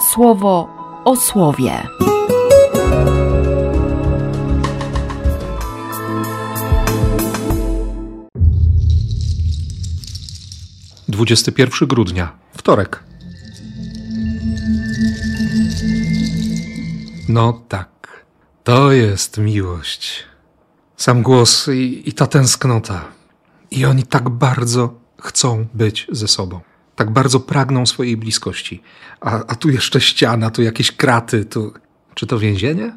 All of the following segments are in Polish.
słowo o słowie. Dwudziesty pierwszy grudnia, wtorek. No tak, to jest miłość. Sam głos i, i ta tęsknota. I oni tak bardzo chcą być ze sobą. Tak bardzo pragną swojej bliskości. A, a tu jeszcze ściana, tu jakieś kraty, tu. Czy to więzienie?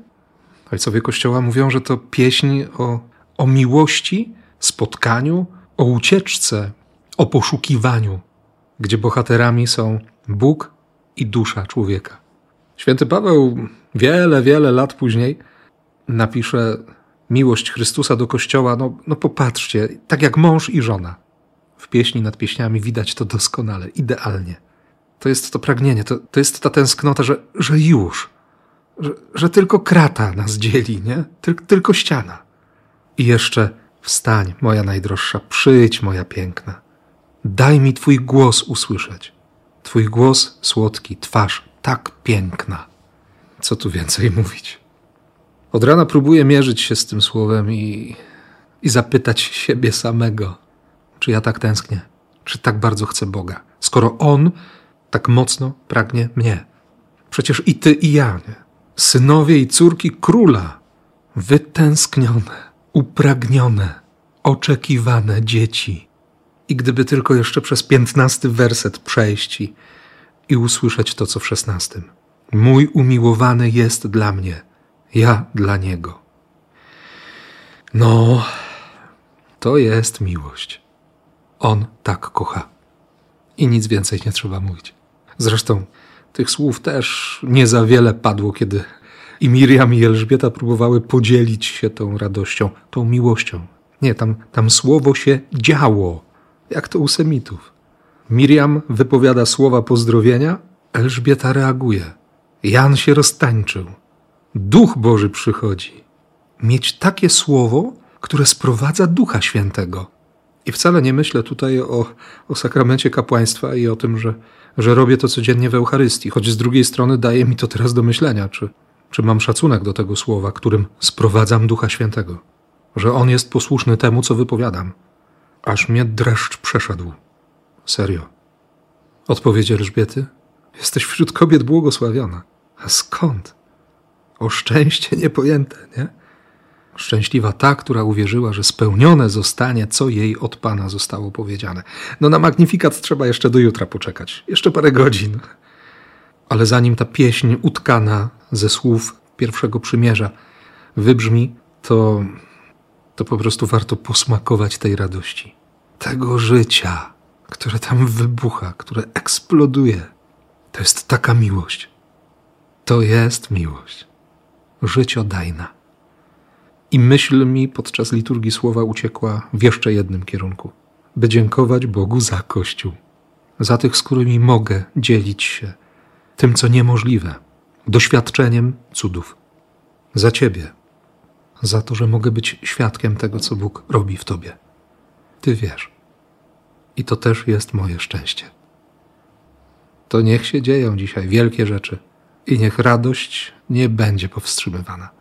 Ojcowie Kościoła mówią, że to pieśń o, o miłości, spotkaniu, o ucieczce, o poszukiwaniu, gdzie bohaterami są Bóg i dusza człowieka. Święty Paweł wiele, wiele lat później napisze miłość Chrystusa do Kościoła. No, no popatrzcie, tak jak mąż i żona. W pieśni nad pieśniami widać to doskonale, idealnie. To jest to pragnienie, to, to jest ta tęsknota, że, że już, że, że tylko krata nas dzieli, nie? Tyl, tylko ściana. I jeszcze wstań, moja najdroższa, przyjdź, moja piękna. Daj mi Twój głos usłyszeć. Twój głos słodki, twarz tak piękna. Co tu więcej mówić? Od rana próbuję mierzyć się z tym słowem i, i zapytać siebie samego, czy ja tak tęsknię, czy tak bardzo chcę Boga, skoro On tak mocno pragnie mnie. Przecież i ty, i ja, nie? synowie i córki króla, wytęsknione, upragnione, oczekiwane dzieci. I gdyby tylko jeszcze przez piętnasty werset przejść i, i usłyszeć to, co w szesnastym. Mój umiłowany jest dla mnie, ja dla niego. No, to jest miłość. On tak kocha. I nic więcej nie trzeba mówić. Zresztą tych słów też nie za wiele padło, kiedy i Miriam i Elżbieta próbowały podzielić się tą radością, tą miłością. Nie, tam, tam słowo się działo, jak to u Semitów. Miriam wypowiada słowa pozdrowienia, Elżbieta reaguje. Jan się roztańczył. Duch Boży przychodzi. Mieć takie słowo, które sprowadza Ducha Świętego. I wcale nie myślę tutaj o, o sakramencie kapłaństwa i o tym, że, że robię to codziennie w Eucharystii, choć z drugiej strony daje mi to teraz do myślenia, czy, czy mam szacunek do tego słowa, którym sprowadzam Ducha Świętego, że On jest posłuszny temu, co wypowiadam. Aż mnie dreszcz przeszedł. Serio. Odpowiedź Elżbiety? Jesteś wśród kobiet błogosławiona. A skąd? O szczęście niepojęte, nie? Szczęśliwa ta, która uwierzyła, że spełnione zostanie, co jej od Pana zostało powiedziane. No na magnifikat trzeba jeszcze do jutra poczekać, jeszcze parę godzin. Ale zanim ta pieśń utkana ze słów pierwszego przymierza wybrzmi, to, to po prostu warto posmakować tej radości. Tego życia, które tam wybucha, które eksploduje. To jest taka miłość. To jest miłość. Życiodajna. I myśl mi podczas liturgii słowa uciekła w jeszcze jednym kierunku: by dziękować Bogu za Kościół, za tych, z którymi mogę dzielić się tym, co niemożliwe, doświadczeniem cudów, za Ciebie, za to, że mogę być świadkiem tego, co Bóg robi w Tobie. Ty wiesz. I to też jest moje szczęście. To niech się dzieją dzisiaj wielkie rzeczy i niech radość nie będzie powstrzymywana.